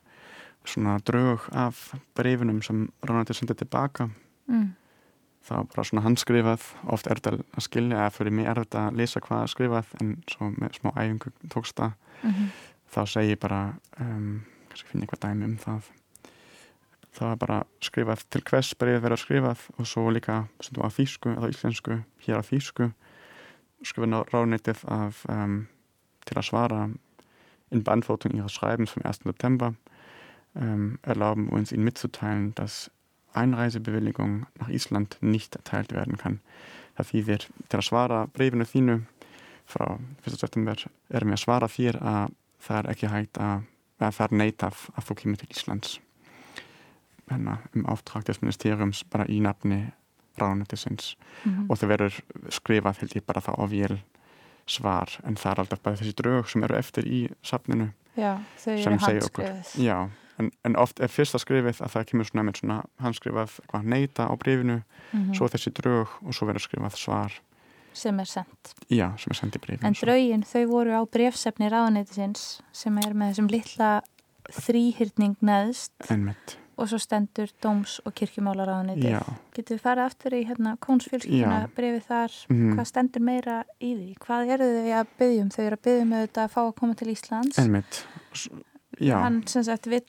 svona drög af breyfinum sem ráðunendið sendið tilbaka mm. það var bara svona handskrifað oft er þetta að skilja eða fyrir mig er þetta að lesa hvað er skrifað en svo með smá æfingu tókst það Mhm. þá segi ég bara um, kannski finn ég eitthvað dæmi um það það var bara skrifað til hvers breyfið verið skrifað og svo líka stundum á þýsku eða íslensku hér á þýsku um, til að svara in Beantwortung Ihres Schreibens vom 1. September ähm, erlauben uns Ihnen mitzuteilen, dass Einreisebewilligung nach Ísland nicht erteilt werden kann. Til að svara breyfinu þínu frá 1. september erum við að svara þér að það er ekki hægt að, að það er neitað að þú kemur til Íslands hérna, um áftrag des ministeriums bara í nafni ráðnættisins Mhm. og það verður skrifað held ég bara það ofél svar. En það er alltaf bara þessi drög sem eru eftir í safninu Já, þau sem eru segja okkur. já, en, en oft er fyrsta skrifið að það kemur svona með svona handskrifað eitthvað neita á breyfinu Mhm. svo þessi drög og svo verður skrifað svar. Sem er sendt já, sem er sendið breyfinu En draugin, þau voru á brefsefni ráðaneytisins sem er með þessum litla þrýhyrning neðst. Einmitt. Og svo stendur dóms- og kirkjumála ráðaneyti. Já. Getur við farið aftur í hérna kónsfjölskylduna brefið þar, Mhm. hvað stendur meira í því? Hvað eru þau að byggjum? Þau eru að byggjum auðvitað að fá að koma til Íslands. Einmitt. S- já. Hann sem sagt vill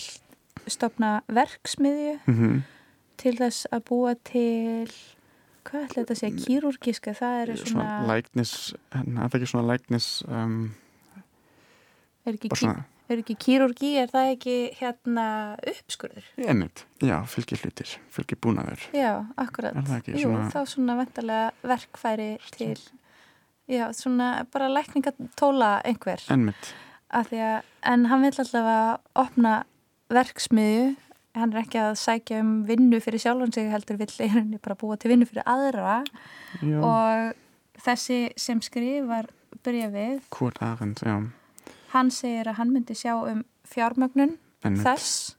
stopna verksmiðju Mhm. til þess að búa til hvað ætla þetta að segja, kýrúrgiska það eru svona svona, læknis en það er ekki svona læknis um, er ekki, bara ký, svona, er ekki kýrúrgi, er það ekki hérna uppskurður? einmitt, já, fylgir hlutir fylgir búnaður Já, akkurat. Er ekki Jú, svona- þá svona vendarlega verkfæri til, já, svona bara lækningatóla einhver. einmitt, Af því að, en hann vil allavega opna verksmiðju, hann er ekki að sækja um vinnu fyrir sjálfan sig heldur vill í rauninni bara búa til vinnu fyrir aðra. Já, og þessi sem skrifar brefið, Kurt Arendt, já hann segir að hann myndi sjá um fjármögnun einmitt. þess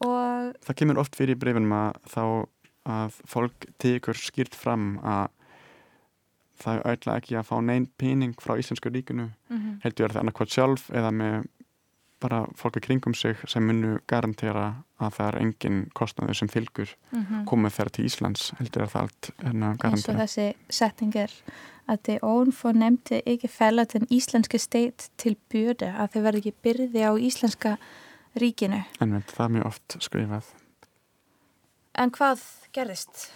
og það kemur oft fyrir í brefinum að þá að fólk tekur skýrt fram að það ætla ekki að fá neinn pening frá Íslensku ríkinu Mhm. heldur það annarkvæmt sjálf eða með bara fólk í kringum sig sem munu garantera að það er engin kostnaður sem fylgur Mhm. komið þeirra til Íslands heldur er það allt hérna, eins og garantera þessi setting er að det ovenfornemte ikke falder den íslenske stat til byrde að þau verði ekki byrði á íslenska ríkinu. en veit, það er mjög oft skrifað En hvað gerðist?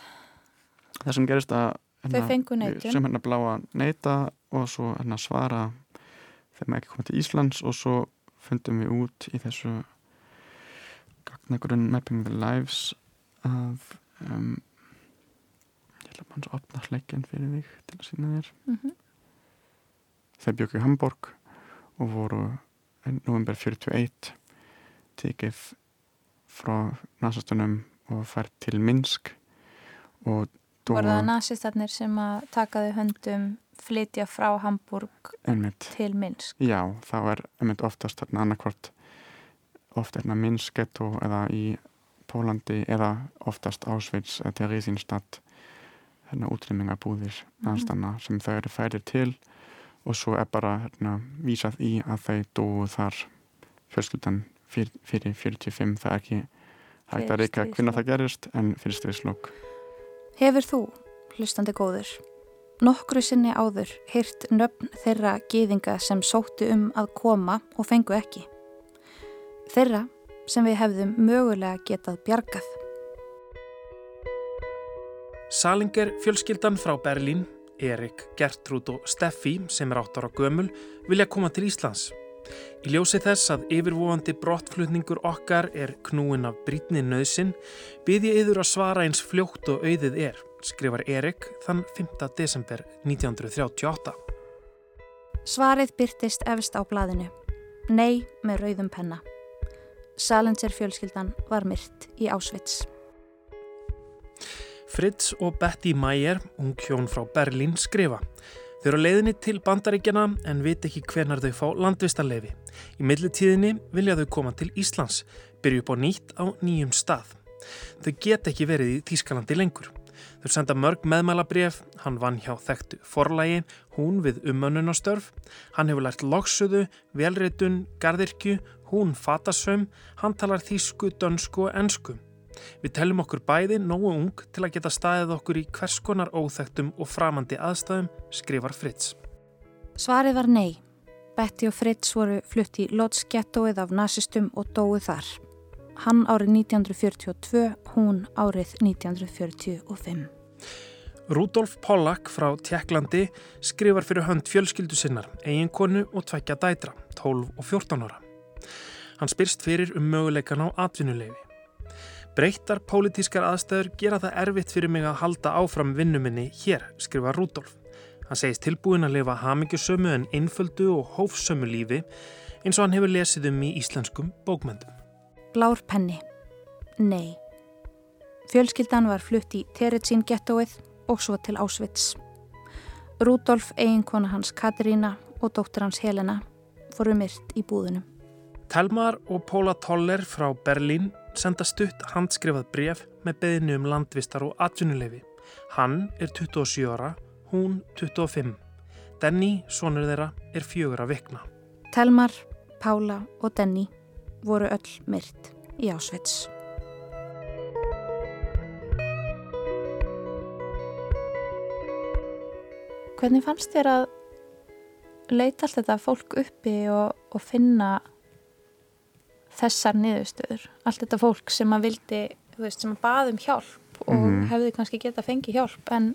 það sem gerist að neitun. sem hérna bláa neita og svo hérna svara þegar maður ekki komið til Íslands og svo fundum við út í þessu gagnagrunn Mapping the Lives að um, ég bara að opna hleikinn fyrir þig til að sína þér Mm -hmm. þeir bjöku í Hamburg og voru november 41 tekið frá nasastunum og fært til Minsk og Voru það nazistarnir sem að taka þau höndum flytja frá Hamburg einmitt til Minsk? Já, þá er einmitt oftast annarkvort oft er hérna Minsk getto eða í Pólandi eða oftast Auschwitz eða Theresienstadt hérna útrýmingabúðir Mhm. aðstanna sem þau eru færir til og svo er bara hérna, vísað í að þau dóu þar fjölskyldan fyr, fyrir 45 það er ekki hægt að reyka hvernig það gerist en fyrir stríðslokk Hefur þú, hlustandi góður, nokkru sinni áður heyrt nöfn þeirra gýðinga sem sóttu um að koma og fengu ekki? Þeirra sem við hefðum mögulega getað bjargað. Salinger fjölskyldan frá Berlín, Erik, Gertrúd og Steffi sem er átt ára gömul vilja koma til Íslands. Í ljósi þess að yfirvofandi brottflutningur okkar er knúin af brítni nöðsin byrð ég yður að svara eins fljótt og auðið er, skrifar Erik þann 5. desember 1938. Svarið byrtist efst á blaðinu. Nei með rauðum penna. Salinger fjölskyldan var myrt í Ásvits. Fritz og Betty Meyer, ung hjón frá Berlín, skrifa. Þau eru á leiðinni til bandaríkjana en veit ekki hvenar þau fá landvistarleifi. Í millitíðinni vilja þau koma til Íslands, byrju upp á nýtt á nýjum stað. Þau get ekki verið í Þýskalandi lengur. Þau senda mörg meðmælabref, hann vann hjá þekktu forlægi, hún við umönnunastörf, hann hefur lært loksuðu, velritun, gardirkju, hún fatasöm, hann talar þýsku, dönsku og ensku. Við tellum okkur bæði nógu ung til að geta staðið okkur í hvers konar óþektum og framandi aðstæðum, skrifar Fritz. Svarið var nei. Betty og Fritz voru flutt í Lodz gettóið af nazistum og dóið þar. Hann árið 1942, hún árið 1945. Rudolf Pollack frá Tjekklandi skrifar fyrir hönd fjölskyldu sinnar, eiginkonu og tvekja dætra, 12 og 14 ára. Hann spyrst fyrir um möguleikan á atvinnuleifi. Breyttar pólitískar aðstæður gera það erfitt fyrir mig að halda áfram vinnuminni hér, skrifa Rudolf. Hann segist tilbúin að lifa hamingjusömu en einföldu og hófsömu lífi eins og hann hefur lesið um í íslenskum bókmyndum. Blár penni. Nei. Fjölskyldan var flutt í Terezín gettóið og svo til Ásvits. Rudolf, eiginkona hans Katarína og dóttir hans Helena fóru myrt í búðunum. Telmar og Póla Toller frá Berlín senda stutt handskrifað bref með beðinu um landvistar og atvinnuleifi. Hann er 27 ára, hún 25. Denny, sonur þeirra, er fjögur að vikna. Telmar, Pála og Denny voru öll myrt í Ásvits. Hvernig fannst þér að leita allt þetta fólk uppi og, og finna þessar niðurstöður? Allt þetta fólk sem að vildi, þú veist, sem að baði um hjálp og Mhm. hefði kannski geta fengið hjálp en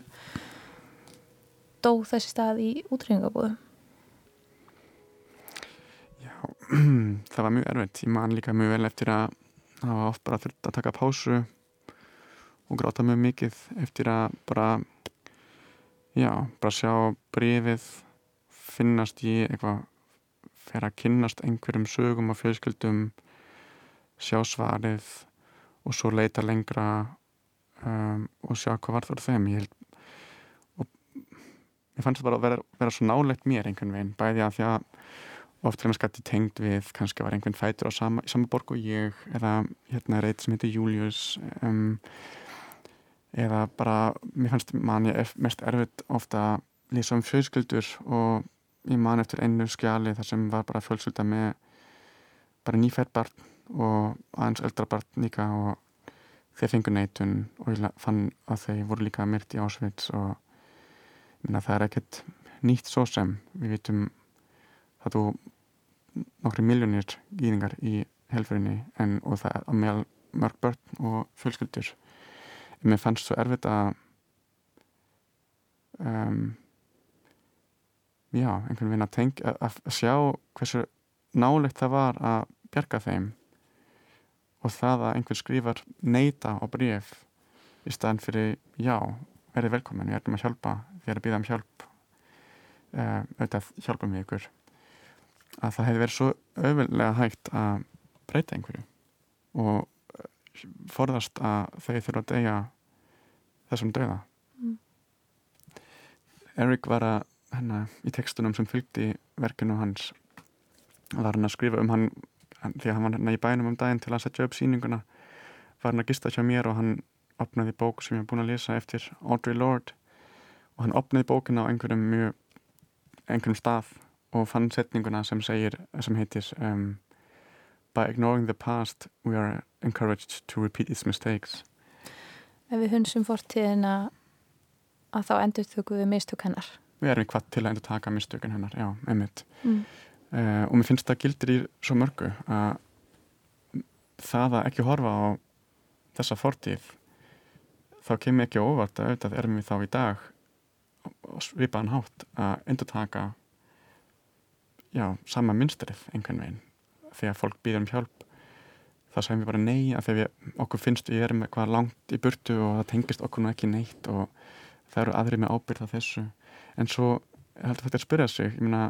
dó þessi stað í útrýngabúðum. það var mjög erfitt. Ég man líka mjög vel eftir að hafa oft bara þurft að taka pásu og gráta mjög mikið eftir að bara já, bara sjá brefið finnast í eitthvað fer að kynnast einhverjum sögum og fjölskyldum sjá svarið og svo leita lengra um, og sjá hvað var það þeim. Ég held ég fannst það bara að vera, vera svo nálegt mér einhvern veginn, bæði að því að oft maður skatti tengd við kannski var einhvern fætur á sama, sama borg og ég eða hérna eitt sem heitir Július um, eða bara, mér fannst man ég mest erfitt ofta lýsa um fjölskyldur og ég man eftir einu skjali þar sem var bara fjölskylda með bara nýfætt barn og aðeins eldra barn líka og þeir fengur neitun og ég fann að þeir voru líka myrt í Ásvits og meina, það er ekkert nýtt svo sem. Við vitum það þú nokkri miljónir gýðingar í helferinni en og það að meðal mörg börn og fjölskyldur. En mér fannst svo erfitt að um, já, einhvern veginn að tengja að, að sjá hversu nálegt það var að bjarga þeim. Og það að einhver skrifar neita á bref í staðan fyrir já, verið velkomin, við erum að hjálpa við erum að býða um hjálp uh, auðvitað hjálpum við ykkur að það hefði verið svo auðvöldlega hægt að breyta einhverju og eh, forðast að þau þurfa að deyja þessum dauða. Mm. Eric var að hennar, í tekstunum sem fylgdi verkinu hans var hann að skrifa um hann, því að hann var hérna í bænum um daginn til að setja upp sýninguna var hann að gista hjá mér og hann opnaði bók sem ég hef búin að lesa eftir Audre Lorde. Og hann opnaði bókina á einhverjum mjög einhverjum stað og fann setninguna sem segir, sem heitir um, By ignoring the past we are encouraged to repeat its mistakes Ef við hunsum fortíðina að þá endur þöku við mistök hennar. við erum hvað til að endur taka mistökun hennar, já, einmitt Mm. uh, og mér finnst það gildir í svo mörgu að það að ekki horfa á þessa fortíð þá kemur ekki óvart að auðvitað erum við þá í dag svipaðan hátt að endur taka já, sama mynstrið einhvern veginn. Þegar fólk býður um hjálp þá segjum við bara nei að þegar við, okkur finnst við erum eitthvað langt í burtu og það tengist okkur nú ekki neitt og það eru aðri með ábyrð á þessu. En svo heldur þetta að spyrja sig ég meina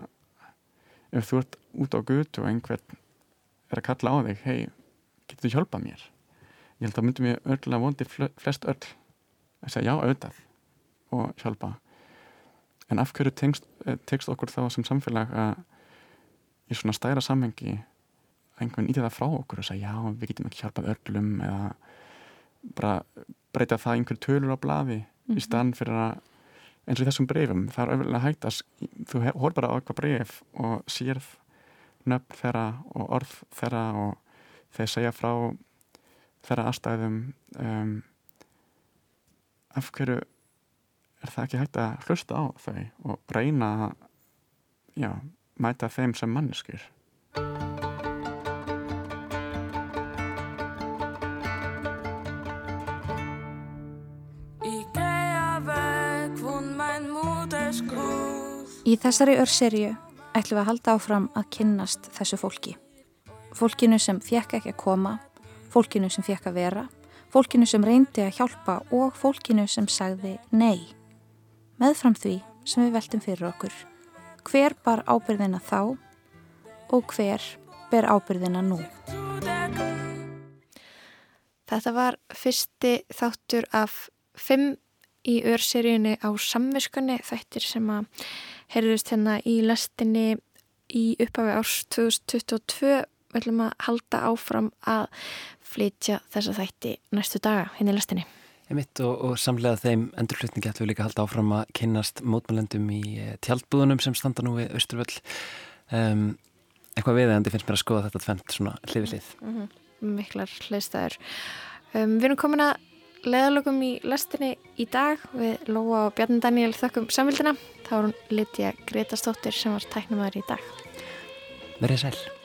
ef þú ert út á gutu og einhvern er að kalla á þig hei, getur þú hjálpað mér? Ég held að myndum við örgulega vondi fle- flest öll að segja já, auðvitað og hjálpa. En af hverju tengst, eh, tekst okkur þá sem samfélag að í svona stæra samhengi einhvern íti það frá okkur og segja já, við getum ekki hjálpað öllum eða bara breyta það einhver tölur á blaði í staðan fyrir að eins og í þessum breyfum, það er öfnilega hægt að þú hór bara á eitthvað breyf og sérð nöfn þeirra og orð þeirra og þeir segja frá þeirra aðstæðum um, af hverju er það ekki hægt að hlusta á þau og reyna að já, mæta þeim sem manneskir Í þessari örserju ætlum við að halda áfram að kynnast þessu fólki. Fólkinu sem fjekk ekki að koma, fólkinu sem fjekk að vera, fólkinu sem reyndi að hjálpa og fólkinu sem sagði nei. Meðfram því sem við veltum fyrir okkur. Hver bar ábyrðina þá og hver ber ábyrðina nú? Þetta var fyrsti þáttur af fimm í örseríunni á samviskunni þættir sem að heyrðust hérna í lestinni í upphafi árs 2022 við ætlum að halda áfram að flytja þessa þætti næstu daga hérna í lestinni. Einmitt og, og samlega þeim endurflutningi ætlum við líka að halda áfram að kynnast mótmælendum í eh, tjaldbúðunum sem standa nú við Östurvöll. Um, eitthvað viðeigandi finnst mér að skoða þetta tvent svona hlifið hlið. Miklar hliðstæður. Um, við erum komin að leðalögum í lestinni í dag við Lóa og Bjarni Daniel þökkum samvildina. Þá er hún Lítja Gretastóttir sem var tæknumæður í dag. Verðið sæl.